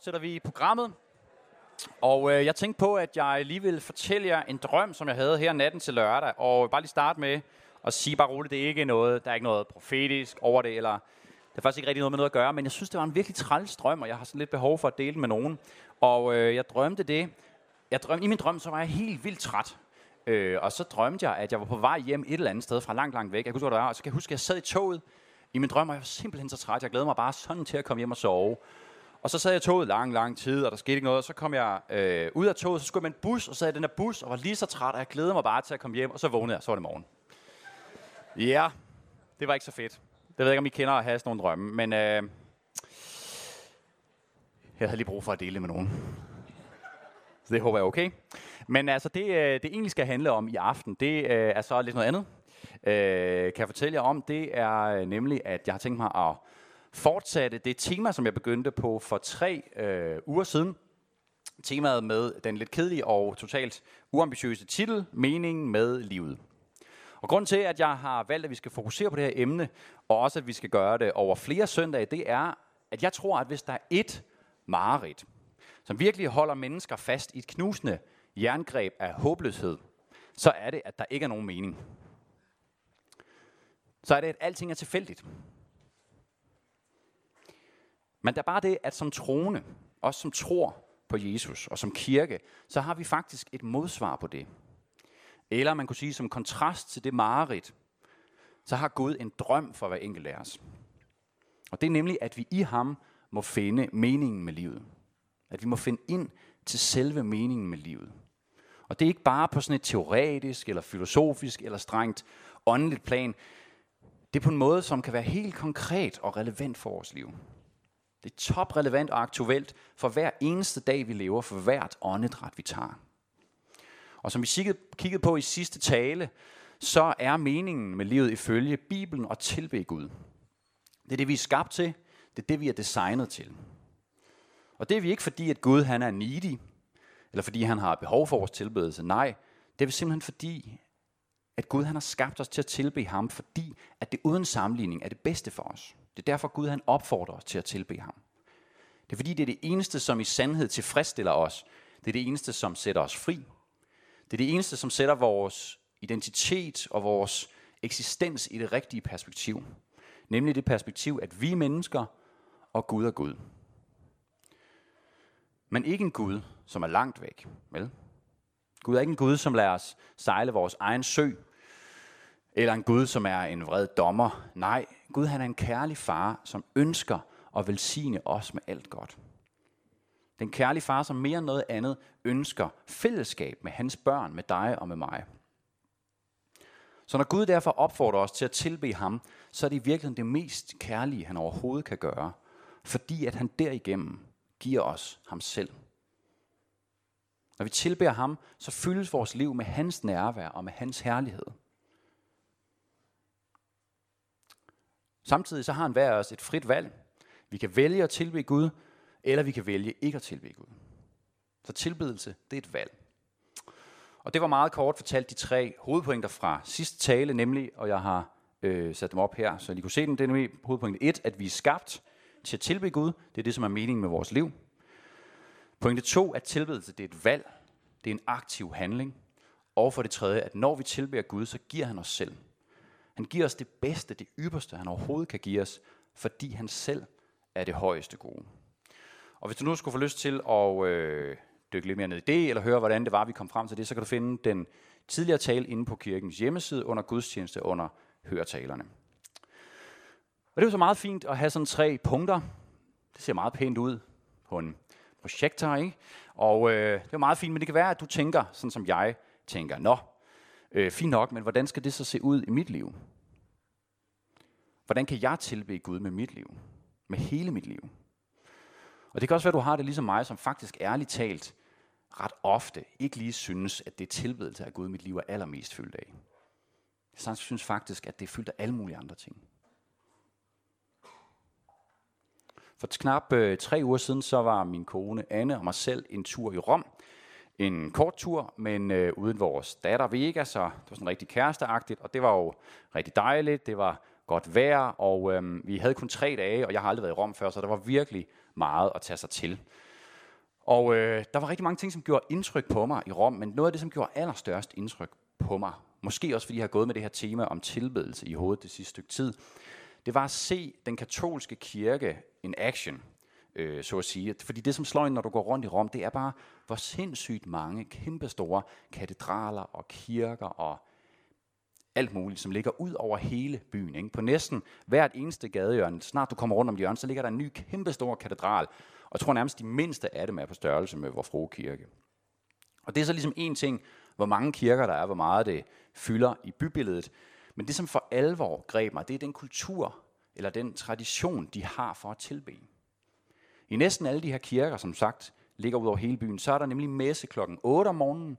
fortsætter vi i programmet. Og øh, jeg tænkte på, at jeg lige vil fortælle jer en drøm, som jeg havde her natten til lørdag. Og bare lige starte med at sige bare roligt, det er ikke noget, der er ikke noget profetisk over det, eller det er faktisk ikke rigtig noget med noget at gøre, men jeg synes, det var en virkelig træls drøm, og jeg har sådan lidt behov for at dele med nogen. Og øh, jeg drømte det. Jeg drømte, I min drøm, så var jeg helt vildt træt. Øh, og så drømte jeg, at jeg var på vej hjem et eller andet sted fra langt, langt væk. Jeg kunne huske, hvor det var. Og så kan jeg huske, at jeg sad i toget i min drøm, og jeg var simpelthen så træt. Jeg glædede mig bare sådan til at komme hjem og sove. Og så sad jeg i toget lang, lang tid, og der skete ikke noget. Og så kom jeg øh, ud af toget, så skulle jeg med en bus, og så sad i den her bus, og var lige så træt, og jeg glædede mig bare til at komme hjem. Og så vågnede jeg, så var det morgen. Ja, det var ikke så fedt. Det ved jeg ikke, om I kender at have sådan nogle drømme, men øh, jeg havde lige brug for at dele det med nogen. Så det håber jeg er okay. Men altså, det, øh, det egentlig skal handle om i aften, det øh, er så lidt noget andet. Øh, kan jeg fortælle jer om, det er øh, nemlig, at jeg har tænkt mig at fortsatte det tema, som jeg begyndte på for tre øh, uger siden. Temaet med den lidt kedelige og totalt uambitiøse titel, Meningen med livet. Og grund til, at jeg har valgt, at vi skal fokusere på det her emne, og også at vi skal gøre det over flere søndage, det er, at jeg tror, at hvis der er et mareridt, som virkelig holder mennesker fast i et knusende jerngreb af håbløshed, så er det, at der ikke er nogen mening. Så er det, at alting er tilfældigt. Men der er bare det, at som troende, også som tror på Jesus og som kirke, så har vi faktisk et modsvar på det. Eller man kunne sige, som kontrast til det mareridt, så har Gud en drøm for hver enkelt af os. Og det er nemlig, at vi i ham må finde meningen med livet. At vi må finde ind til selve meningen med livet. Og det er ikke bare på sådan et teoretisk, eller filosofisk, eller strengt åndeligt plan. Det er på en måde, som kan være helt konkret og relevant for vores liv. Det er toprelevant og aktuelt for hver eneste dag, vi lever, for hvert åndedræt, vi tager. Og som vi kiggede på i sidste tale, så er meningen med livet ifølge Bibelen at tilbe Gud. Det er det, vi er skabt til. Det er det, vi er designet til. Og det er vi ikke fordi, at Gud han er needy, eller fordi han har behov for vores tilbedelse. Nej, det er vi simpelthen fordi, at Gud han har skabt os til at tilbe ham, fordi at det uden sammenligning er det bedste for os. Det er derfor, Gud han opfordrer os til at tilbe ham. Det er fordi, det er det eneste, som i sandhed tilfredsstiller os. Det er det eneste, som sætter os fri. Det er det eneste, som sætter vores identitet og vores eksistens i det rigtige perspektiv. Nemlig det perspektiv, at vi er mennesker, og Gud er Gud. Men ikke en Gud, som er langt væk. Vel? Gud er ikke en Gud, som lader os sejle vores egen sø, eller en Gud, som er en vred dommer. Nej, Gud han er en kærlig far, som ønsker at velsigne os med alt godt. Den kærlige far, som mere end noget andet ønsker fællesskab med hans børn, med dig og med mig. Så når Gud derfor opfordrer os til at tilbe ham, så er det i virkeligheden det mest kærlige, han overhovedet kan gøre. Fordi at han derigennem giver os ham selv. Når vi tilbeder ham, så fyldes vores liv med hans nærvær og med hans herlighed. Samtidig så har han hver os et frit valg. Vi kan vælge at tilbe Gud, eller vi kan vælge ikke at tilbe Gud. Så tilbedelse, det er et valg. Og det var meget kort fortalt de tre hovedpointer fra sidste tale, nemlig, og jeg har øh, sat dem op her, så I kunne se dem. Det er nemlig hovedpoint 1, at vi er skabt til at tilbe Gud. Det er det, som er meningen med vores liv. Pointe 2, at tilbedelse det er et valg. Det er en aktiv handling. Og for det tredje, at når vi tilbeder Gud, så giver han os selv. Han giver os det bedste, det ypperste, han overhovedet kan give os, fordi han selv er det højeste gode. Og hvis du nu skulle få lyst til at øh, dykke lidt mere ned i det, eller høre, hvordan det var, vi kom frem til det, så kan du finde den tidligere tale inde på kirkens hjemmeside under gudstjeneste under høretalerne. Og det er jo så meget fint at have sådan tre punkter. Det ser meget pænt ud på en projektor, ikke? Og øh, det er meget fint, men det kan være, at du tænker, sådan som jeg tænker, nå, øh, fint nok, men hvordan skal det så se ud i mit liv? Hvordan kan jeg tilbe Gud med mit liv? Med hele mit liv? Og det kan også være, at du har det ligesom mig, som faktisk ærligt talt ret ofte ikke lige synes, at det tilbedelse af Gud mit liv er allermest fyldt af. Jeg synes faktisk, at det er fyldt af alle mulige andre ting. For knap øh, tre uger siden, så var min kone Anne og mig selv en tur i Rom. En kort tur, men øh, uden vores datter Vega, så det var sådan rigtig kæresteagtigt, og det var jo rigtig dejligt, det var godt vejr, og øh, vi havde kun tre dage, og jeg har aldrig været i Rom før, så der var virkelig meget at tage sig til. Og øh, der var rigtig mange ting, som gjorde indtryk på mig i Rom, men noget af det, som gjorde allerstørst indtryk på mig, måske også fordi jeg har gået med det her tema om tilbedelse i hovedet det sidste stykke tid, det var at se den katolske kirke in action, øh, så at sige. Fordi det, som slår ind, når du går rundt i Rom, det er bare, hvor sindssygt mange kæmpestore katedraler og kirker og alt muligt, som ligger ud over hele byen. Ikke? På næsten hvert eneste gadehjørne, snart du kommer rundt om hjørnet, så ligger der en ny kæmpestor katedral. Og jeg tror nærmest, de mindste af dem er på størrelse med vores frue kirke. Og det er så ligesom en ting, hvor mange kirker der er, hvor meget det fylder i bybilledet. Men det, som for alvor greb mig, det er den kultur, eller den tradition, de har for at tilbe. I næsten alle de her kirker, som sagt, ligger ud over hele byen, så er der nemlig messe klokken 8 om morgenen,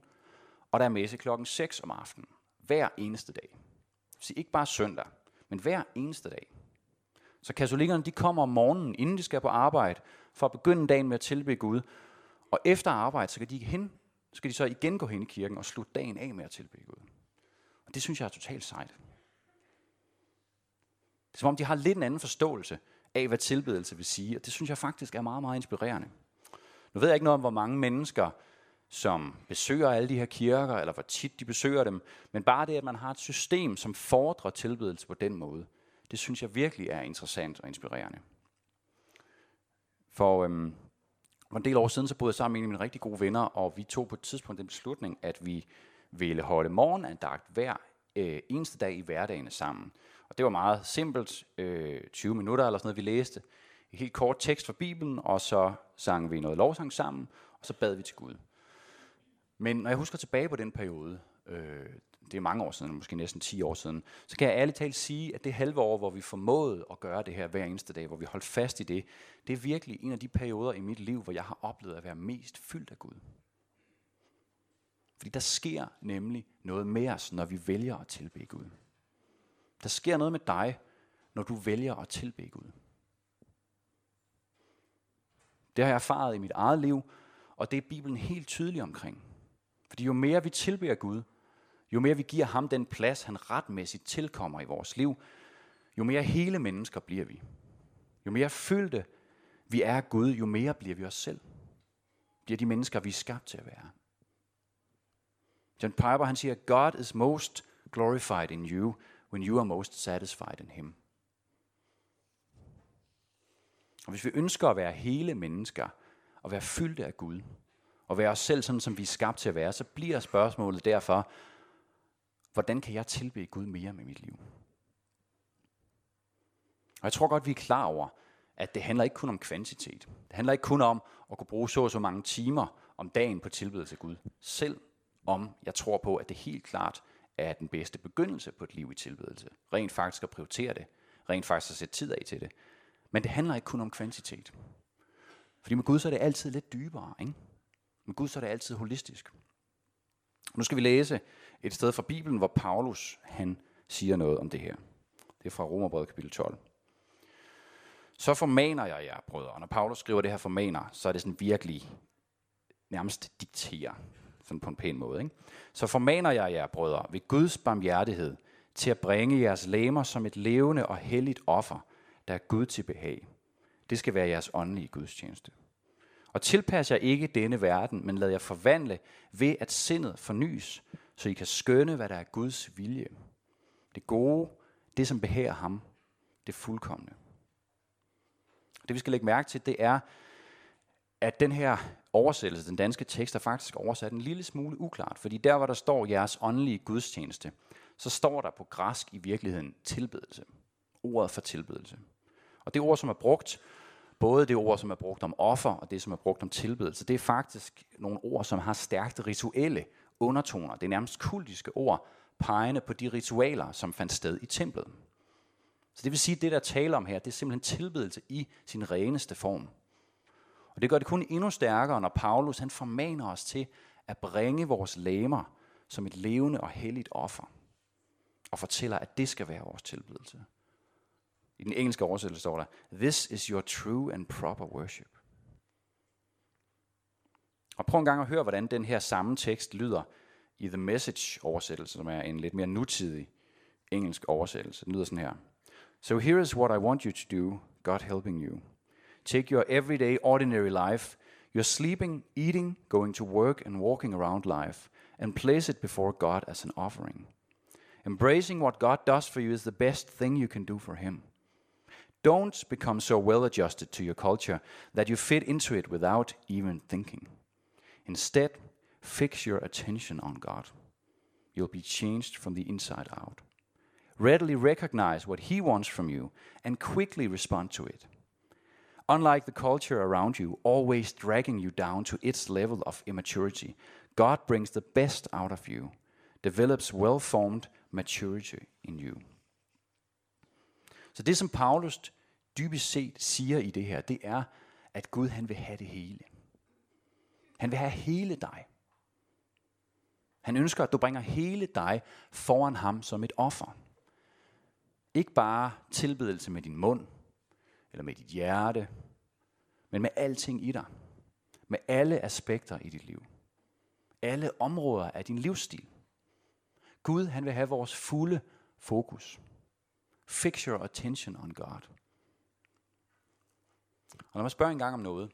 og der er messe klokken 6 om aftenen. Hver eneste dag. Så ikke bare søndag, men hver eneste dag. Så katolikkerne de kommer om morgenen, inden de skal på arbejde, for at begynde dagen med at tilbe Gud. Og efter arbejde, så kan de, hen, så skal de så igen gå hen i kirken og slutte dagen af med at tilbe Gud. Og det synes jeg er totalt sejt. Det er som om, de har lidt en anden forståelse af, hvad tilbedelse vil sige, og det synes jeg faktisk er meget, meget inspirerende. Nu ved jeg ikke noget om, hvor mange mennesker, som besøger alle de her kirker, eller hvor tit de besøger dem, men bare det, at man har et system, som fordrer tilbedelse på den måde, det synes jeg virkelig er interessant og inspirerende. For, øhm, for en del år siden, så boede jeg sammen med en af mine rigtig gode venner, og vi tog på et tidspunkt den beslutning, at vi ville holde morgenandagt hver øh, eneste dag i hverdagen sammen. Og det var meget simpelt, øh, 20 minutter eller sådan noget, vi læste. En helt kort tekst fra Bibelen, og så sang vi noget lovsang sammen, og så bad vi til Gud. Men når jeg husker tilbage på den periode, øh, det er mange år siden, måske næsten 10 år siden, så kan jeg ærligt talt sige, at det halve år, hvor vi formåede at gøre det her hver eneste dag, hvor vi holdt fast i det, det er virkelig en af de perioder i mit liv, hvor jeg har oplevet at være mest fyldt af Gud. Fordi der sker nemlig noget med os, når vi vælger at tilbe Gud. Der sker noget med dig, når du vælger at tilbe Gud. Det har jeg erfaret i mit eget liv, og det er Bibelen helt tydelig omkring. Fordi jo mere vi tilbeder Gud, jo mere vi giver ham den plads, han retmæssigt tilkommer i vores liv, jo mere hele mennesker bliver vi. Jo mere fyldte vi er Gud, jo mere bliver vi os selv. Bliver de mennesker, vi er skabt til at være. John Piper han siger, God is most glorified in you when you are most satisfied in him. Og hvis vi ønsker at være hele mennesker, og være fyldte af Gud, og være os selv sådan, som vi er skabt til at være, så bliver spørgsmålet derfor, hvordan kan jeg tilbe Gud mere med mit liv? Og jeg tror godt, vi er klar over, at det handler ikke kun om kvantitet. Det handler ikke kun om at kunne bruge så og så mange timer om dagen på tilbedelse af Gud. Selv om jeg tror på, at det helt klart er den bedste begyndelse på et liv i tilbedelse. Rent faktisk at prioritere det. Rent faktisk at sætte tid af til det. Men det handler ikke kun om kvantitet. Fordi med Gud så er det altid lidt dybere. Ikke? Med Gud så er det altid holistisk. Nu skal vi læse et sted fra Bibelen, hvor Paulus han siger noget om det her. Det er fra Romerbrevet kapitel 12. Så formaner jeg jer, brødre. Og når Paulus skriver det her formaner, så er det sådan virkelig nærmest dikterer sådan på en pæn måde. Ikke? Så formaner jeg jer, brødre, ved Guds barmhjertighed, til at bringe jeres læmer som et levende og helligt offer, der er Gud til behag. Det skal være jeres åndelige gudstjeneste. Og tilpas jer ikke denne verden, men lad jer forvandle ved, at sindet fornyes, så I kan skønne, hvad der er Guds vilje. Det gode, det som behager ham, det fuldkommende. Det vi skal lægge mærke til, det er, at den her oversættelse, den danske tekst, er faktisk oversat en lille smule uklart. Fordi der, hvor der står jeres åndelige gudstjeneste, så står der på græsk i virkeligheden tilbedelse. Ordet for tilbedelse. Og det ord, som er brugt, både det ord, som er brugt om offer, og det, som er brugt om tilbedelse, det er faktisk nogle ord, som har stærkt rituelle undertoner. Det er nærmest kultiske ord, pegende på de ritualer, som fandt sted i templet. Så det vil sige, at det, der taler om her, det er simpelthen tilbedelse i sin reneste form. Og det gør det kun endnu stærkere, når Paulus han formaner os til at bringe vores læmer som et levende og helligt offer. Og fortæller, at det skal være vores tilbedelse. I den engelske oversættelse står der, This is your true and proper worship. Og prøv en gang at høre, hvordan den her samme tekst lyder i The Message-oversættelse, som er en lidt mere nutidig engelsk oversættelse. Den lyder sådan her. So here is what I want you to do, God helping you. Take your everyday, ordinary life, You're sleeping, eating, going to work, and walking around life, and place it before God as an offering. Embracing what God does for you is the best thing you can do for Him. Don't become so well adjusted to your culture that you fit into it without even thinking. Instead, fix your attention on God. You'll be changed from the inside out. Readily recognize what He wants from you and quickly respond to it. Unlike the culture around you, always dragging you down to its level of immaturity, God brings the best out of you, develops well formed maturity in you. Så det, som Paulus dybest set siger i det her, det er, at Gud han vil have det hele. Han vil have hele dig. Han ønsker, at du bringer hele dig foran ham som et offer. Ikke bare tilbedelse med din mund, eller med dit hjerte, men med alting i dig. Med alle aspekter i dit liv. Alle områder af din livsstil. Gud, han vil have vores fulde fokus. Fix your attention on God. Og lad mig spørge en gang om noget.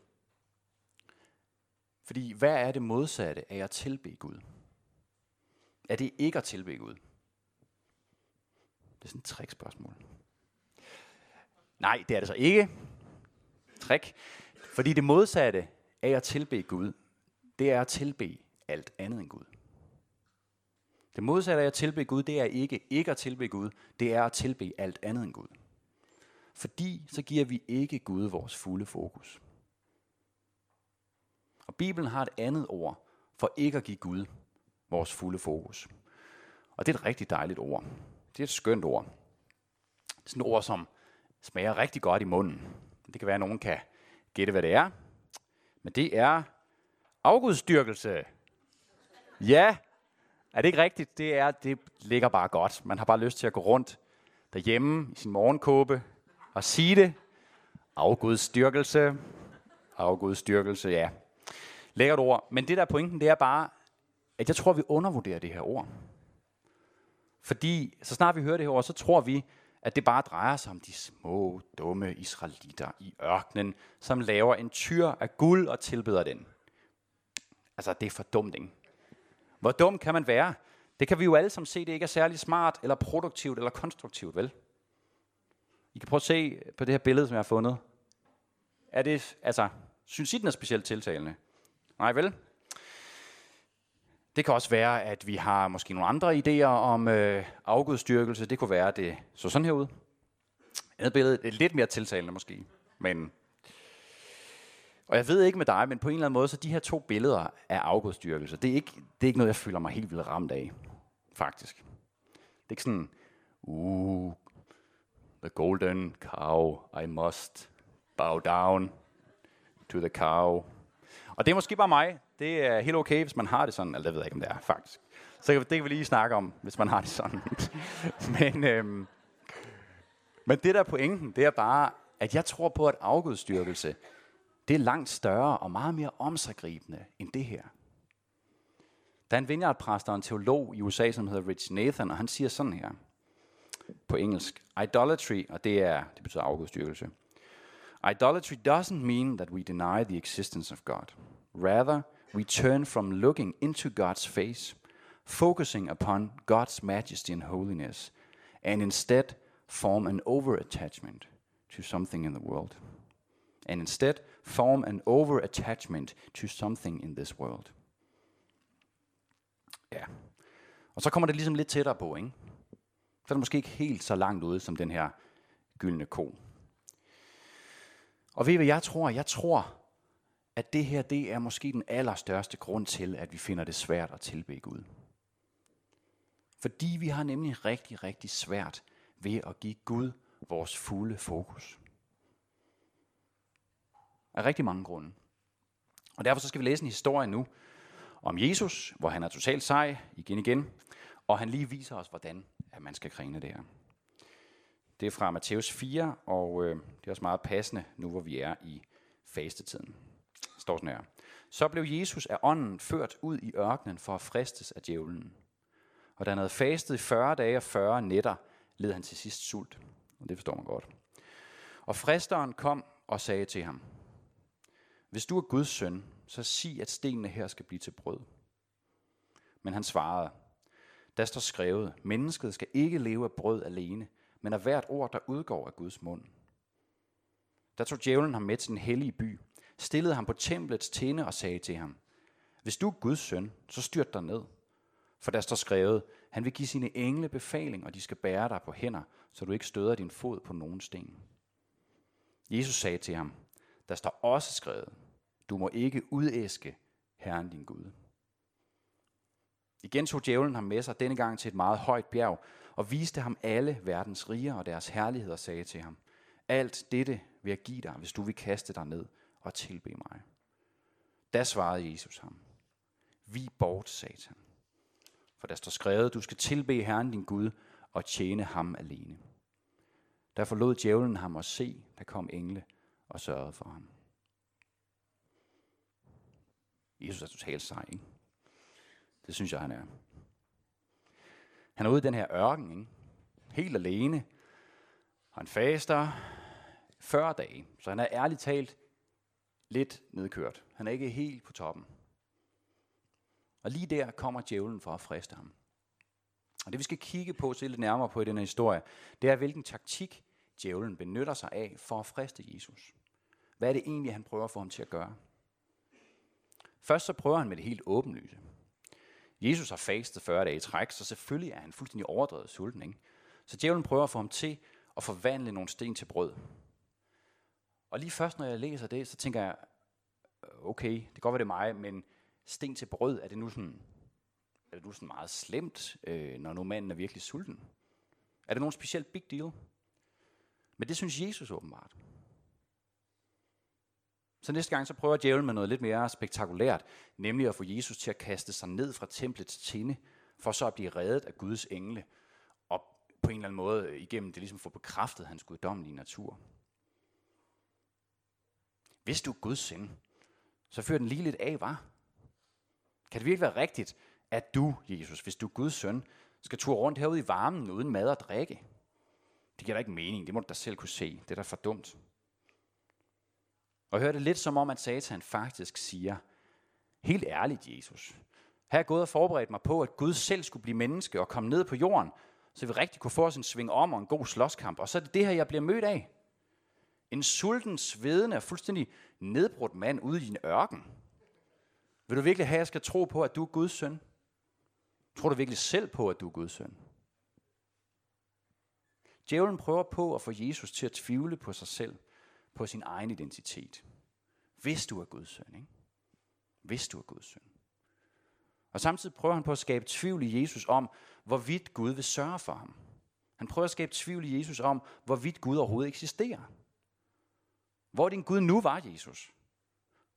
Fordi hvad er det modsatte af at tilbe Gud? Er det ikke at tilbe Gud? Det er sådan et trickspørgsmål. Nej, det er det så ikke. Trick. Fordi det modsatte af at tilbe Gud, det er at tilbe alt andet end Gud. Det modsatte af at tilbe Gud, det er ikke ikke at tilbe Gud, det er at tilbe alt andet end Gud. Fordi så giver vi ikke Gud vores fulde fokus. Og Bibelen har et andet ord for ikke at give Gud vores fulde fokus. Og det er et rigtig dejligt ord. Det er et skønt ord. Det er sådan et ord, som smager rigtig godt i munden. Det kan være, at nogen kan gætte, hvad det er. Men det er afgudstyrkelse. Ja, er det ikke rigtigt? Det er, det ligger bare godt. Man har bare lyst til at gå rundt derhjemme i sin morgenkåbe og sige det. Afgudstyrkelse. Afgudstyrkelse, ja. Lækkert ord. Men det der er pointen, det er bare, at jeg tror, vi undervurderer det her ord. Fordi så snart vi hører det her ord, så tror vi, at det bare drejer sig om de små, dumme israelitter i ørkenen, som laver en tyr af guld og tilbeder den. Altså, det er for dumt, ikke? Hvor dum kan man være? Det kan vi jo alle sammen se, det ikke er særlig smart, eller produktivt, eller konstruktivt, vel? I kan prøve at se på det her billede, som jeg har fundet. Er det, altså, synes I, den er specielt tiltalende? Nej, vel? Det kan også være, at vi har måske nogle andre idéer om øh, afgudstyrkelse. Det kunne være, at det så sådan her ud. Andet billede er lidt mere tiltalende måske. Men, og jeg ved ikke med dig, men på en eller anden måde, så de her to billeder af afgudstyrkelse, det er ikke, det er ikke noget, jeg føler mig helt vildt ramt af. Faktisk. Det er ikke sådan, uh, the golden cow, I must bow down to the cow. Og det er måske bare mig. Det er helt okay, hvis man har det sådan. Eller det ved jeg ikke, om det er, faktisk. Så det kan vi lige snakke om, hvis man har det sådan. men, øhm, men det der er pointen, det er bare, at jeg tror på, at afgudstyrkelse, det er langt større og meget mere omsaggribende end det her. Der er en vineyardpræst og en teolog i USA, som hedder Rich Nathan, og han siger sådan her på engelsk. Idolatry, og det, er, det betyder afgudstyrkelse. Idolatry doesn't mean that we deny the existence of God. Rather, we turn from looking into God's face, focusing upon God's majesty and holiness, and instead form an over attachment to something in the world. And instead form an over attachment to something in this world. Ja. Og så kommer det ligesom lidt tættere på, ikke? Så er det måske ikke helt så langt ude som den her gyldne ko. Og ved I, hvad jeg tror? Jeg tror, at det her det er måske den allerstørste grund til, at vi finder det svært at tilbe Gud. Fordi vi har nemlig rigtig, rigtig svært ved at give Gud vores fulde fokus. Af rigtig mange grunde. Og derfor så skal vi læse en historie nu om Jesus, hvor han er totalt sej igen igen, og han lige viser os, hvordan at man skal grine det her. Det er fra Matthæus 4, og øh, det er også meget passende nu, hvor vi er i fastetiden. Står sådan her. Så blev Jesus af ånden ført ud i ørkenen for at fristes af djævlen. Og da han havde fastet i 40 dage og 40 nætter, led han til sidst sult. Og det forstår man godt. Og fristeren kom og sagde til ham, hvis du er Guds søn, så sig, at stenene her skal blive til brød. Men han svarede, der står skrevet, mennesket skal ikke leve af brød alene, men af hvert ord, der udgår af Guds mund. Der tog djævlen ham med til den hellige by, stillede ham på templets tinde og sagde til ham, hvis du er Guds søn, så styrt dig ned. For der står skrevet, han vil give sine engle befaling, og de skal bære dig på hænder, så du ikke støder din fod på nogen sten. Jesus sagde til ham, der står også skrevet, du må ikke udæske Herren din Gud. Igen tog djævlen ham med sig, denne gang til et meget højt bjerg, og viste ham alle verdens riger og deres herligheder, og sagde til ham, alt dette vil jeg give dig, hvis du vil kaste dig ned og tilbe mig. Da svarede Jesus ham, vi bort, satan. For der står skrevet, du skal tilbe Herren din Gud og tjene ham alene. Der forlod djævlen ham og se, der kom engle og sørgede for ham. Jesus er totalt sej, ikke? Det synes jeg, han er. Han er ude i den her ørken, ikke? helt alene. Han faster 40 dage, så han er ærligt talt lidt nedkørt. Han er ikke helt på toppen. Og lige der kommer djævlen for at friste ham. Og det vi skal kigge på, se lidt nærmere på i denne historie, det er, hvilken taktik djævlen benytter sig af for at friste Jesus. Hvad er det egentlig, han prøver at få ham til at gøre? Først så prøver han med det helt åbenlyse. Jesus har fastet 40 dage i træk, så selvfølgelig er han fuldstændig overdrevet sulten. Ikke? Så djævlen prøver at få ham til at forvandle nogle sten til brød. Og lige først, når jeg læser det, så tænker jeg, okay, det kan godt være det er mig, men sten til brød, er det nu sådan, er det nu sådan meget slemt, øh, når nu manden er virkelig sulten? Er det nogen specielt big deal? Men det synes Jesus åbenbart. Så næste gang så prøver djævlen med noget lidt mere spektakulært, nemlig at få Jesus til at kaste sig ned fra templets tinde, for så at blive reddet af Guds engle, og på en eller anden måde igennem det ligesom få bekræftet hans guddommelige natur. Hvis du er Guds søn, så fyr den lige lidt af, var. Kan det virkelig være rigtigt, at du, Jesus, hvis du er Guds søn, skal ture rundt herude i varmen uden mad og drikke? Det giver da ikke mening, det må du da selv kunne se. Det er da for dumt. Og hør det lidt som om, at Satan faktisk siger, helt ærligt Jesus, her er jeg gået og forberedt mig på, at Gud selv skulle blive menneske og komme ned på jorden, så vi rigtig kunne få os en sving om og en god slåskamp. Og så er det det her, jeg bliver mødt af. En sulten, svedende og fuldstændig nedbrudt mand ude i din ørken. Vil du virkelig have, at jeg skal tro på, at du er Guds søn? Tror du virkelig selv på, at du er Guds søn? Djævlen prøver på at få Jesus til at tvivle på sig selv, på sin egen identitet. Hvis du er Guds søn, ikke? Hvis du er Guds søn. Og samtidig prøver han på at skabe tvivl i Jesus om, hvorvidt Gud vil sørge for ham. Han prøver at skabe tvivl i Jesus om, hvorvidt Gud overhovedet eksisterer. Hvor din Gud nu var, Jesus?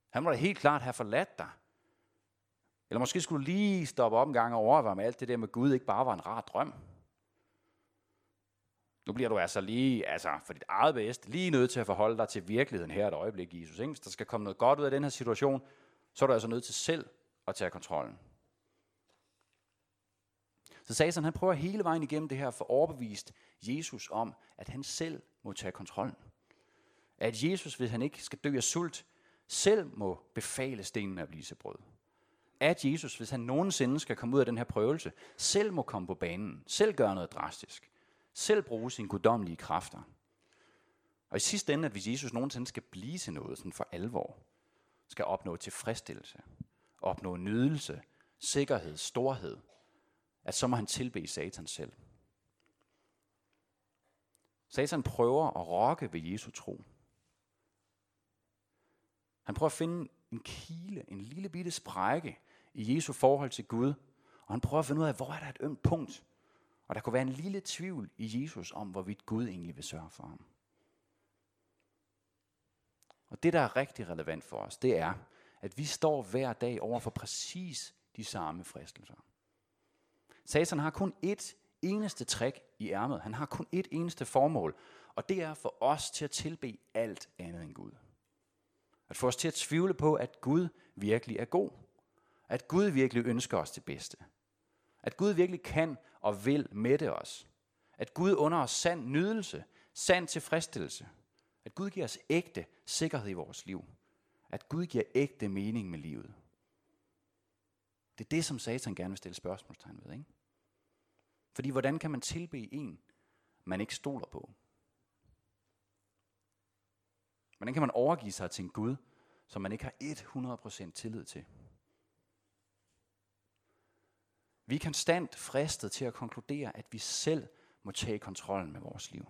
Han må da helt klart have forladt dig. Eller måske skulle du lige stoppe op en gang og overveje om alt det der med Gud ikke bare var en rar drøm. Nu bliver du altså lige, altså for dit eget bedste, lige nødt til at forholde dig til virkeligheden her et øjeblik, Jesus. Ikke? Hvis der skal komme noget godt ud af den her situation, så er du altså nødt til selv at tage kontrollen. Så Satan han prøver hele vejen igennem det her for overbevist Jesus om, at han selv må tage kontrollen. At Jesus, hvis han ikke skal dø af sult, selv må befale stenen at blive til brød. At Jesus, hvis han nogensinde skal komme ud af den her prøvelse, selv må komme på banen, selv gøre noget drastisk, selv bruge sine guddommelige kræfter. Og i sidste ende, at hvis Jesus nogensinde skal blive til noget sådan for alvor, skal opnå tilfredsstillelse, opnå nydelse, sikkerhed, storhed, at så må han tilbe Satan selv. Satan prøver at rokke ved Jesu tro. Han prøver at finde en kile, en lille bitte sprække i Jesu forhold til Gud, og han prøver at finde ud af, hvor er der et ømt punkt. Og der kunne være en lille tvivl i Jesus om, hvorvidt Gud egentlig vil sørge for ham. Og det, der er rigtig relevant for os, det er, at vi står hver dag over for præcis de samme fristelser. Satan har kun ét eneste trick i ærmet. Han har kun ét eneste formål, og det er for os til at tilbe alt andet end Gud. At få os til at tvivle på, at Gud virkelig er god. At Gud virkelig ønsker os det bedste. At Gud virkelig kan og vil mætte os. At Gud under os sand nydelse, sand tilfredsstillelse. At Gud giver os ægte sikkerhed i vores liv. At Gud giver ægte mening med livet. Det er det, som Satan gerne vil stille spørgsmålstegn ved. Ikke? Fordi hvordan kan man tilbe en, man ikke stoler på? Hvordan kan man overgive sig til en Gud, som man ikke har 100% tillid til? Vi er konstant fristet til at konkludere, at vi selv må tage kontrollen med vores liv.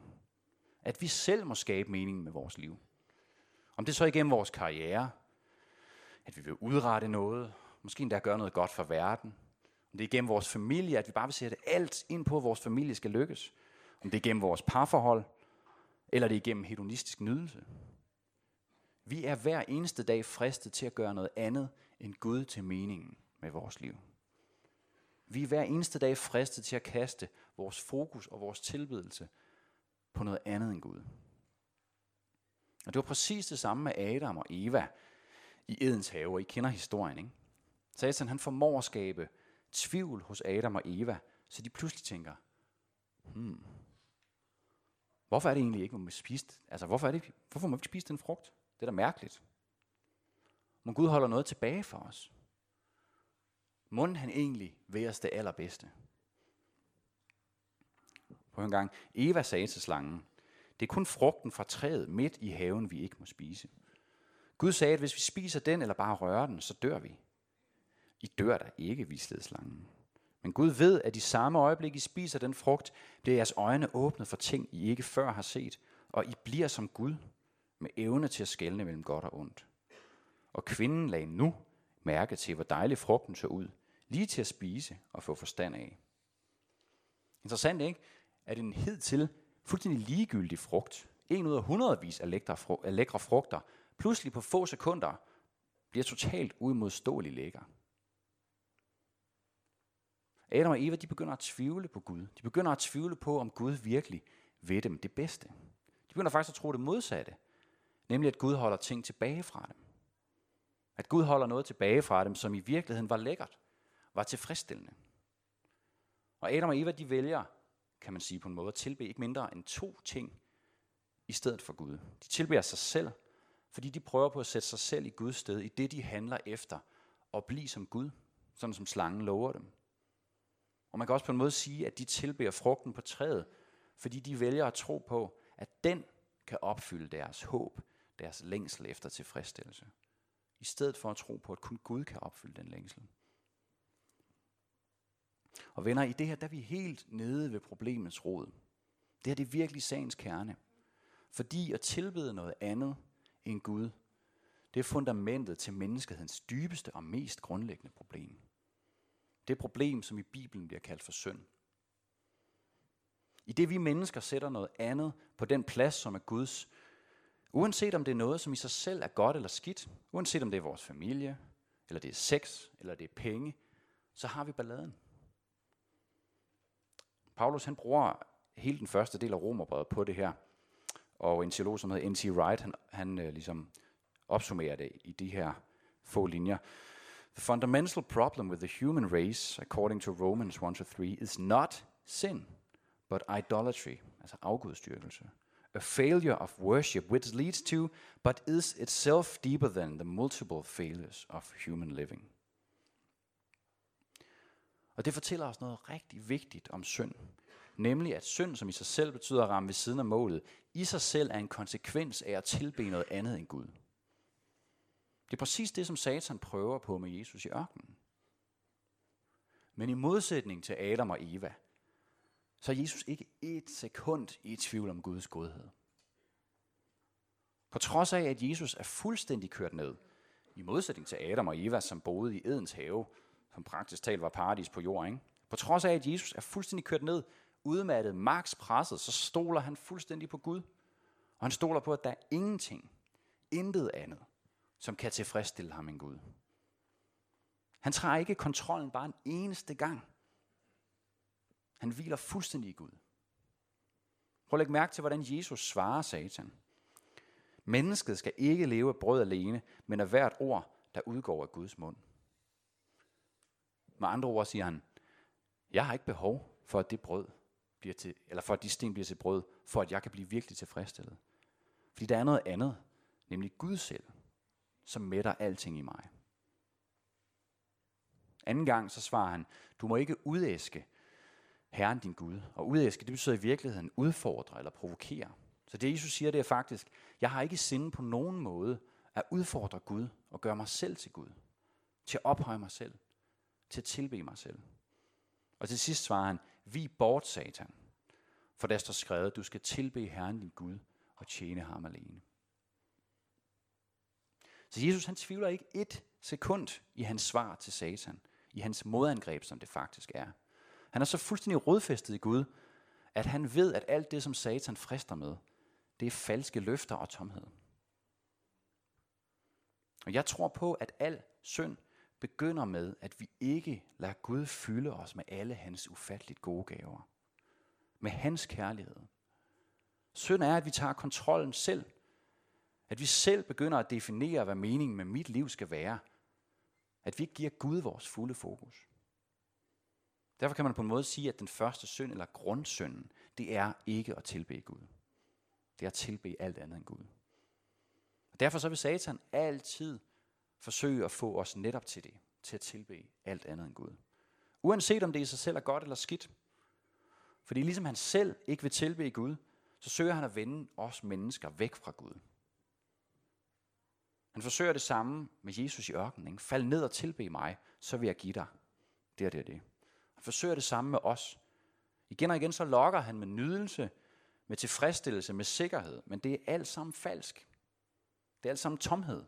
At vi selv må skabe mening med vores liv. Om det så igennem vores karriere, at vi vil udrette noget, måske endda gøre noget godt for verden. Om det er igennem vores familie, at vi bare vil sætte alt ind på, at vores familie skal lykkes. Om det er igennem vores parforhold, eller det er igennem hedonistisk nydelse. Vi er hver eneste dag fristet til at gøre noget andet end Gud til meningen med vores liv. Vi er hver eneste dag fristet til at kaste vores fokus og vores tilbedelse på noget andet end Gud. Og det var præcis det samme med Adam og Eva i Edens have, og I kender historien, ikke? Satan han formår at skabe tvivl hos Adam og Eva, så de pludselig tænker, hmm, hvorfor er det egentlig ikke, må vi spise, altså hvorfor, er det, hvorfor må vi ikke spise den frugt? Det er da mærkeligt. Men Gud holder noget tilbage for os. Må han egentlig ved os det allerbedste? På en gang, Eva sagde til slangen, det er kun frugten fra træet midt i haven, vi ikke må spise. Gud sagde, at hvis vi spiser den eller bare rører den, så dør vi. I dør der ikke, vislede slangen. Men Gud ved, at i samme øjeblik, I spiser den frugt, bliver jeres øjne åbnet for ting, I ikke før har set, og I bliver som Gud, med evne til at skelne mellem godt og ondt. Og kvinden lagde nu mærke til, hvor dejlig frugten så ud, lige til at spise og få forstand af. Interessant ikke, at en til fuldstændig ligegyldig frugt, en ud af hundredvis af lækre, af lækre frugter, pludselig på få sekunder bliver totalt uimodståelig lækker. Adam og Eva, de begynder at tvivle på Gud. De begynder at tvivle på, om Gud virkelig ved dem det bedste. De begynder faktisk at tro det modsatte. Nemlig, at Gud holder ting tilbage fra dem. At Gud holder noget tilbage fra dem, som i virkeligheden var lækkert, var tilfredsstillende. Og Adam og Eva, de vælger, kan man sige på en måde, at tilbe ikke mindre end to ting i stedet for Gud. De tilbeder sig selv, fordi de prøver på at sætte sig selv i Guds sted, i det de handler efter, og blive som Gud, sådan som slangen lover dem. Og man kan også på en måde sige, at de tilbeder frugten på træet, fordi de vælger at tro på, at den kan opfylde deres håb, deres længsel efter tilfredsstillelse. I stedet for at tro på, at kun Gud kan opfylde den længsel. Og venner, i det her, der er vi helt nede ved problemets rod. Det her det er virkelig sagens kerne. Fordi at tilbede noget andet end Gud, det er fundamentet til menneskehedens dybeste og mest grundlæggende problem. Det problem, som i Bibelen bliver kaldt for synd. I det vi mennesker sætter noget andet på den plads, som er Guds, uanset om det er noget, som i sig selv er godt eller skidt, uanset om det er vores familie, eller det er sex, eller det er penge, så har vi balladen. Paulus han bruger hele den første del af Romerbrevet på det her, og en teolog, som hedder N.T. Wright, han, han øh, ligesom opsummerer det i de her få linjer. The fundamental problem with the human race, according to Romans 1-3, is not sin, but idolatry, altså afgudstyrkelse. A failure of worship which leads to, but is itself deeper than the multiple failures of human living. Og det fortæller os noget rigtig vigtigt om synd. Nemlig at synd, som i sig selv betyder at ramme ved siden af målet, i sig selv er en konsekvens af at tilbe noget andet end Gud. Det er præcis det, som Satan prøver på med Jesus i ørkenen. Men i modsætning til Adam og Eva, så er Jesus ikke et sekund i tvivl om Guds godhed. På trods af, at Jesus er fuldstændig kørt ned, i modsætning til Adam og Eva, som boede i Edens have, som praktisk talt var paradis på jorden. Ikke? På trods af, at Jesus er fuldstændig kørt ned, udmattet, max presset, så stoler han fuldstændig på Gud. Og han stoler på, at der er ingenting, intet andet, som kan tilfredsstille ham en Gud. Han tager ikke kontrollen bare en eneste gang. Han hviler fuldstændig i Gud. Prøv at lægge mærke til, hvordan Jesus svarer Satan. Mennesket skal ikke leve af brød alene, men af hvert ord, der udgår af Guds mund. Med andre ord siger han, jeg har ikke behov for, at det brød bliver til, eller for at de sten bliver til brød, for at jeg kan blive virkelig tilfredsstillet. Fordi der er noget andet, nemlig Gud selv. som mætter alting i mig. Anden gang så svarer han, du må ikke udæske Herren din Gud. Og udæske, det betyder i virkeligheden udfordre eller provokere. Så det Jesus siger, det er faktisk, jeg har ikke sinde på nogen måde at udfordre Gud og gøre mig selv til Gud. Til at ophøje mig selv. Til at tilbe mig selv. Og til sidst svarer han, vi bort, Satan. For der står skrevet, du skal tilbe Herren din Gud og tjene ham alene. Så Jesus han tvivler ikke et sekund i hans svar til Satan, i hans modangreb, som det faktisk er. Han er så fuldstændig rodfæstet i Gud, at han ved, at alt det, som Satan frister med, det er falske løfter og tomhed. Og jeg tror på, at al synd begynder med, at vi ikke lader Gud fylde os med alle hans ufatteligt gode gaver. Med hans kærlighed. Synd er, at vi tager kontrollen selv. At vi selv begynder at definere, hvad meningen med mit liv skal være. At vi ikke giver Gud vores fulde fokus. Derfor kan man på en måde sige, at den første synd, eller grundsynden, det er ikke at tilbe Gud. Det er at tilbe alt andet end Gud. Og derfor så vil Satan altid forsøge at få os netop til det, til at tilbe alt andet end Gud. Uanset om det i sig selv er godt eller skidt. Fordi ligesom han selv ikke vil tilbe Gud, så søger han at vende os mennesker væk fra Gud. Han forsøger det samme med Jesus i ørkenen. Ikke? Fald ned og tilbe mig, så vil jeg give dig. Det og det, og det. Han forsøger det samme med os. Igen og igen så lokker han med nydelse, med tilfredsstillelse, med sikkerhed. Men det er alt sammen falsk. Det er alt sammen tomhed.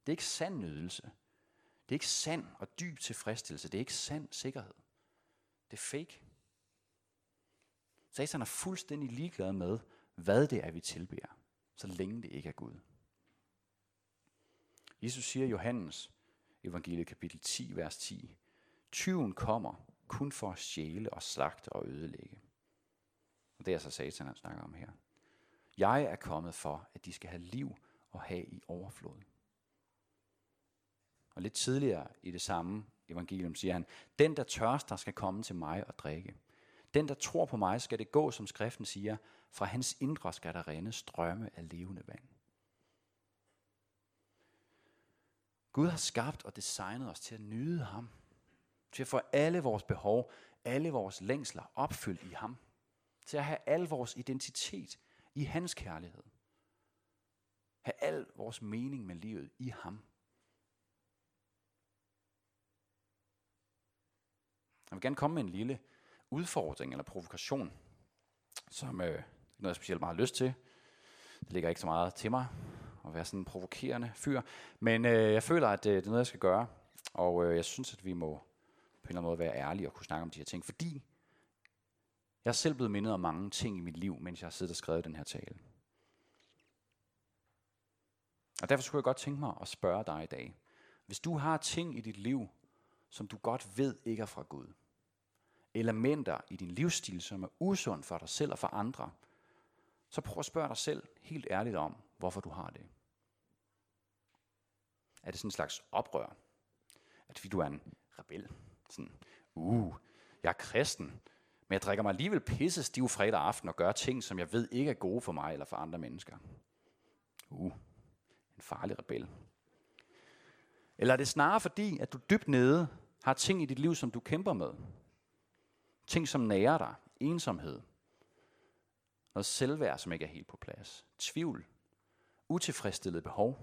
Det er ikke sand nydelse. Det er ikke sand og dyb tilfredsstillelse. Det er ikke sand sikkerhed. Det er fake. Satan er fuldstændig ligeglad med, hvad det er, vi tilbeder, så længe det ikke er Gud. Jesus siger i Johannes evangeliet kapitel 10, vers 10, Tyven kommer kun for at stjæle og slagte og ødelægge. Og det er så Satan, han snakker om her. Jeg er kommet for, at de skal have liv og have i overflod. Og lidt tidligere i det samme evangelium siger han, den der tørster skal komme til mig og drikke. Den der tror på mig skal det gå, som skriften siger, fra hans indre skal der rende strømme af levende vand. Gud har skabt og designet os til at nyde ham. Til at få alle vores behov, alle vores længsler opfyldt i ham. Til at have al vores identitet i hans kærlighed. Have al vores mening med livet i ham. Jeg vil gerne komme med en lille udfordring eller provokation, som øh, noget, jeg specielt meget har lyst til. Det ligger ikke så meget til mig at være sådan en provokerende fyr, men øh, jeg føler, at øh, det er noget, jeg skal gøre, og øh, jeg synes, at vi må en eller anden måde være ærlig og kunne snakke om de her ting, fordi jeg er selv blevet mindet om mange ting i mit liv, mens jeg har siddet og skrevet den her tale. Og derfor skulle jeg godt tænke mig at spørge dig i dag. Hvis du har ting i dit liv, som du godt ved ikke er fra Gud, elementer i din livsstil, som er usund for dig selv og for andre, så prøv at spørge dig selv helt ærligt om, hvorfor du har det. Er det sådan en slags oprør? Er det fordi du er en rebel? Sådan, uh, jeg er kristen, men jeg drikker mig alligevel pisse stiv fredag aften og gør ting, som jeg ved ikke er gode for mig eller for andre mennesker. Uh, en farlig rebel. Eller er det snarere fordi, at du dybt nede har ting i dit liv, som du kæmper med? Ting, som nærer dig. Ensomhed. Noget selvværd, som ikke er helt på plads. Tvivl. Utilfredsstillet behov.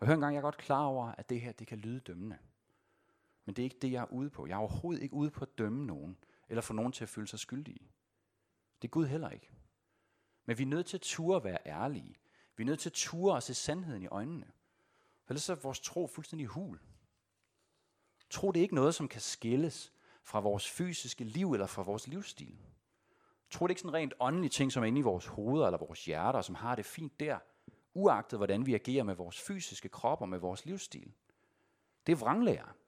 Og hør engang, jeg er godt klar over, at det her det kan lyde dømmende. Men det er ikke det, jeg er ude på. Jeg er overhovedet ikke ude på at dømme nogen, eller få nogen til at føle sig skyldige. Det er Gud heller ikke. Men vi er nødt til at ture at være ærlige. Vi er nødt til at ture at se sandheden i øjnene. For ellers er vores tro fuldstændig hul. Tro det er ikke noget, som kan skilles fra vores fysiske liv eller fra vores livsstil. Tro det ikke sådan rent åndelige ting, som er inde i vores hoveder eller vores hjerter, som har det fint der, uagtet hvordan vi agerer med vores fysiske krop og med vores livsstil. Det er vranglærer.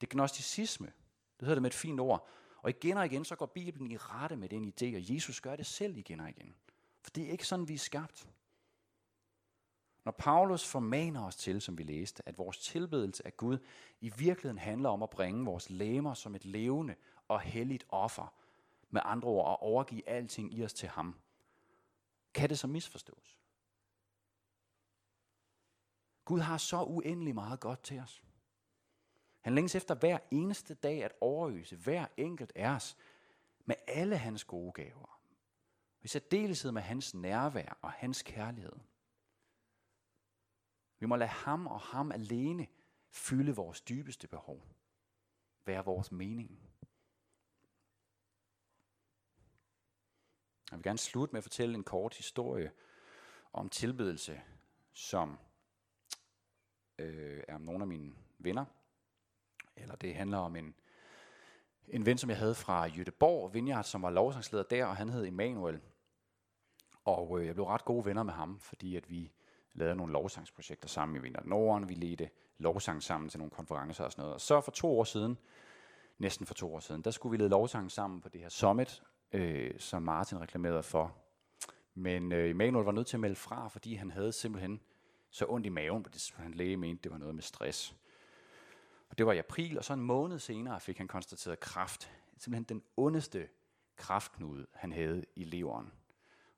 Det er gnosticisme. Det hedder det med et fint ord. Og igen og igen, så går Bibelen i rette med den idé, og Jesus gør det selv igen og igen. For det er ikke sådan, vi er skabt. Når Paulus formaner os til, som vi læste, at vores tilbedelse af Gud i virkeligheden handler om at bringe vores læmer som et levende og helligt offer, med andre ord at overgive alting i os til ham, kan det så misforstås? Gud har så uendelig meget godt til os. Han længes efter hver eneste dag at overøse hver enkelt af os med alle hans gode gaver. I særdeleshed med hans nærvær og hans kærlighed. Vi må lade ham og ham alene fylde vores dybeste behov. Være vores mening. Jeg vil gerne slutte med at fortælle en kort historie om tilbedelse, som øh, er om nogle af mine venner. Eller det handler om en, en ven, som jeg havde fra Jødeborg, Vineyard, som var lovsangsleder der, og han hed Emanuel. Og øh, jeg blev ret gode venner med ham, fordi at vi lavede nogle lovsangsprojekter sammen i Vineyard Norden. Vi ledte lovsang sammen til nogle konferencer og sådan noget. Og så for to år siden, næsten for to år siden, der skulle vi lede lovsang sammen på det her summit, øh, som Martin reklamerede for. Men øh, Emanuel var nødt til at melde fra, fordi han havde simpelthen så ondt i maven, på det han læge mente, det var noget med stress. Og det var i april, og så en måned senere fik han konstateret kraft. Simpelthen den ondeste kraftknude, han havde i leveren.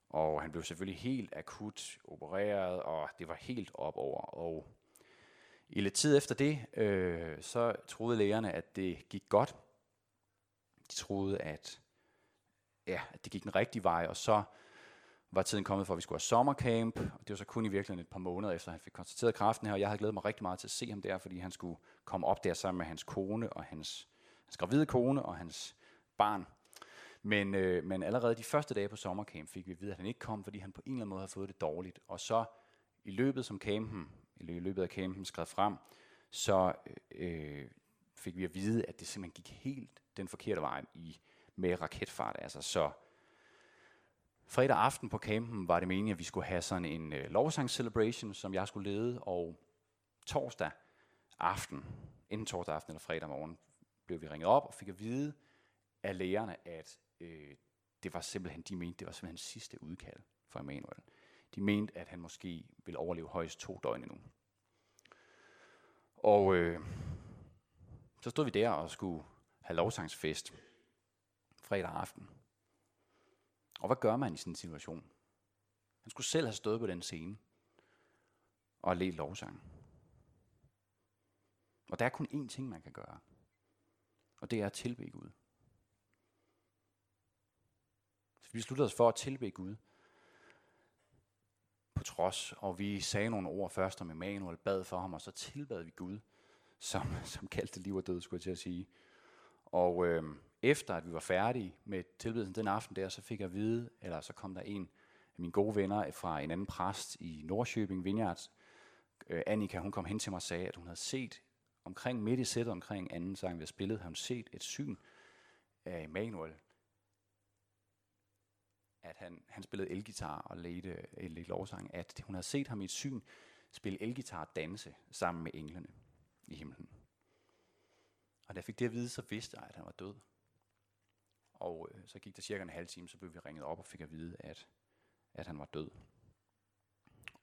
Og han blev selvfølgelig helt akut opereret, og det var helt op over. Og i lidt tid efter det, øh, så troede lægerne, at det gik godt. De troede, at, ja, at det gik den rigtige vej, og så var tiden kommet for, at vi skulle have sommercamp, og det var så kun i virkeligheden et par måneder efter, at han fik konstateret kræften her, og jeg havde glædet mig rigtig meget til at se ham der, fordi han skulle komme op der sammen med hans kone og hans, hans gravide kone og hans barn. Men, øh, men allerede de første dage på sommercamp fik vi at vide, at han ikke kom, fordi han på en eller anden måde havde fået det dårligt. Og så i løbet som campen, i løbet af campen skred frem, så øh, øh, fik vi at vide, at det simpelthen gik helt den forkerte vej i, med raketfart. Altså, så fredag aften på campen var det meningen, at vi skulle have sådan en øh, lovsang celebration, som jeg skulle lede, og torsdag aften, inden torsdag aften eller fredag morgen, blev vi ringet op og fik at vide af lægerne, at øh, det var simpelthen, de mente, det var simpelthen sidste udkald for Emanuel. De mente, at han måske ville overleve højst to døgn endnu. Og øh, så stod vi der og skulle have lovsangsfest fredag aften. Og hvad gør man i sådan en situation? Han skulle selv have stået på den scene og let lovsang. Og der er kun én ting, man kan gøre. Og det er at tilbe Gud. Så vi besluttede os for at tilbe Gud. På trods, og vi sagde nogle ord først om Emanuel, bad for ham, og så tilbad vi Gud, som, som kaldte liv og død, skulle jeg til at sige. Og øh, efter at vi var færdige med tilbedelsen den aften der, så fik jeg at vide, eller så kom der en af mine gode venner fra en anden præst i Nordsjøbing Vineyards, øh, Annika, hun kom hen til mig og sagde, at hun havde set omkring midt i sættet, omkring anden sang, vi havde spillet, havde hun set et syn af Emanuel, at han, han spillede elgitar og ledte øh, en lovsang, at hun havde set ham i et syn spille elgitar og danse sammen med englene i himlen. Og da jeg fik det at vide, så vidste jeg, at han var død. Og øh, så gik der cirka en halv time, så blev vi ringet op og fik at vide, at, at han var død.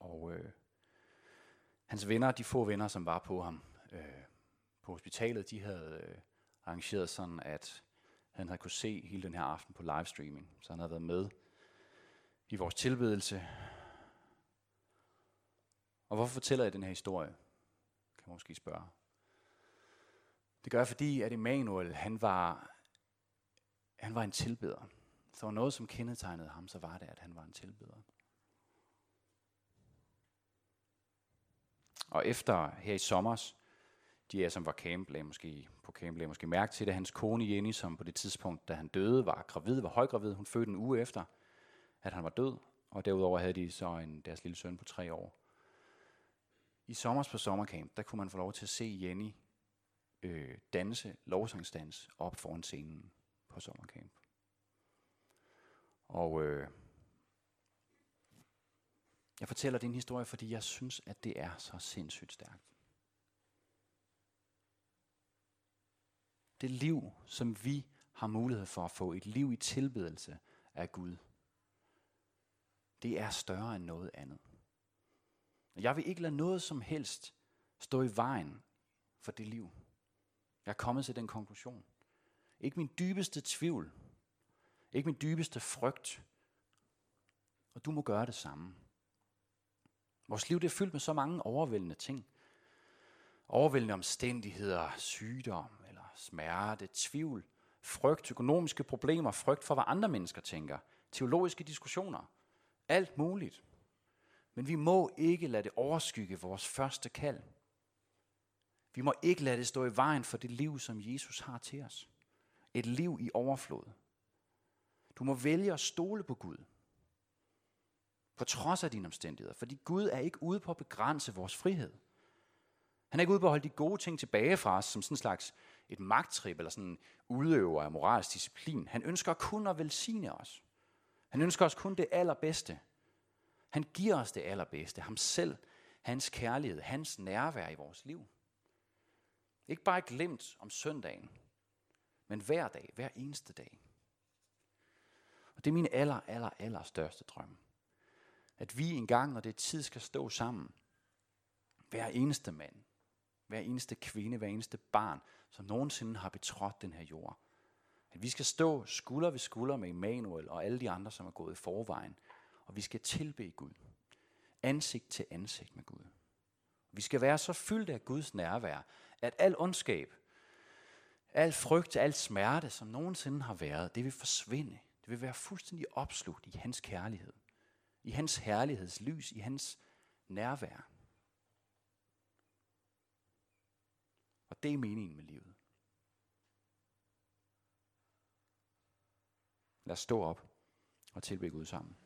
Og øh, hans venner, de få venner, som var på ham øh, på hospitalet, de havde øh, arrangeret sådan, at han havde kunne se hele den her aften på livestreaming. Så han havde været med i vores tilbedelse. Og hvorfor fortæller jeg den her historie? Kan man måske spørge. Det gør jeg, fordi at Emanuel, han var, han var en tilbeder. Så var noget, som kendetegnede ham, så var det, at han var en tilbeder. Og efter her i sommers, de af som var camp, lagde måske, på camp lagde måske mærke til det. Hans kone Jenny, som på det tidspunkt, da han døde, var gravid, var højgravid. Hun fødte en uge efter, at han var død. Og derudover havde de så en, deres lille søn på tre år. I sommers på sommercamp, der kunne man få lov til at se Jenny øh, danse, lovsangsdans, op foran scenen på sommercamp. Og øh, jeg fortæller din historie, fordi jeg synes, at det er så sindssygt stærkt. Det liv, som vi har mulighed for at få, et liv i tilbedelse af Gud, det er større end noget andet. Jeg vil ikke lade noget som helst stå i vejen for det liv. Jeg er kommet til den konklusion. Ikke min dybeste tvivl. Ikke min dybeste frygt. Og du må gøre det samme. Vores liv det er fyldt med så mange overvældende ting. Overvældende omstændigheder, sygdom eller smerte, tvivl, frygt, økonomiske problemer, frygt for, hvad andre mennesker tænker, teologiske diskussioner, alt muligt. Men vi må ikke lade det overskygge vores første kald. Vi må ikke lade det stå i vejen for det liv, som Jesus har til os. Et liv i overflod. Du må vælge at stole på Gud. På trods af dine omstændigheder. Fordi Gud er ikke ude på at begrænse vores frihed. Han er ikke ude på at holde de gode ting tilbage fra os, som sådan en slags et magttrip, eller sådan en udøver af moralsk disciplin. Han ønsker kun at velsigne os. Han ønsker os kun det allerbedste. Han giver os det allerbedste. Ham selv, hans kærlighed, hans nærvær i vores liv. Ikke bare glemt om søndagen, men hver dag, hver eneste dag. Og det er min aller, aller, aller største drøm. At vi engang, når det er tid, skal stå sammen. Hver eneste mand, hver eneste kvinde, hver eneste barn, som nogensinde har betrådt den her jord. At vi skal stå skulder ved skulder med Emanuel og alle de andre, som er gået i forvejen. Og vi skal tilbe Gud. Ansigt til ansigt med Gud. Vi skal være så fyldt af Guds nærvær, at al ondskab, al frygt, al smerte, som nogensinde har været, det vil forsvinde. Det vil være fuldstændig opslugt i hans kærlighed. I hans herlighedslys, i hans nærvær. Og det er meningen med livet. Lad os stå op og tilbe Gud sammen.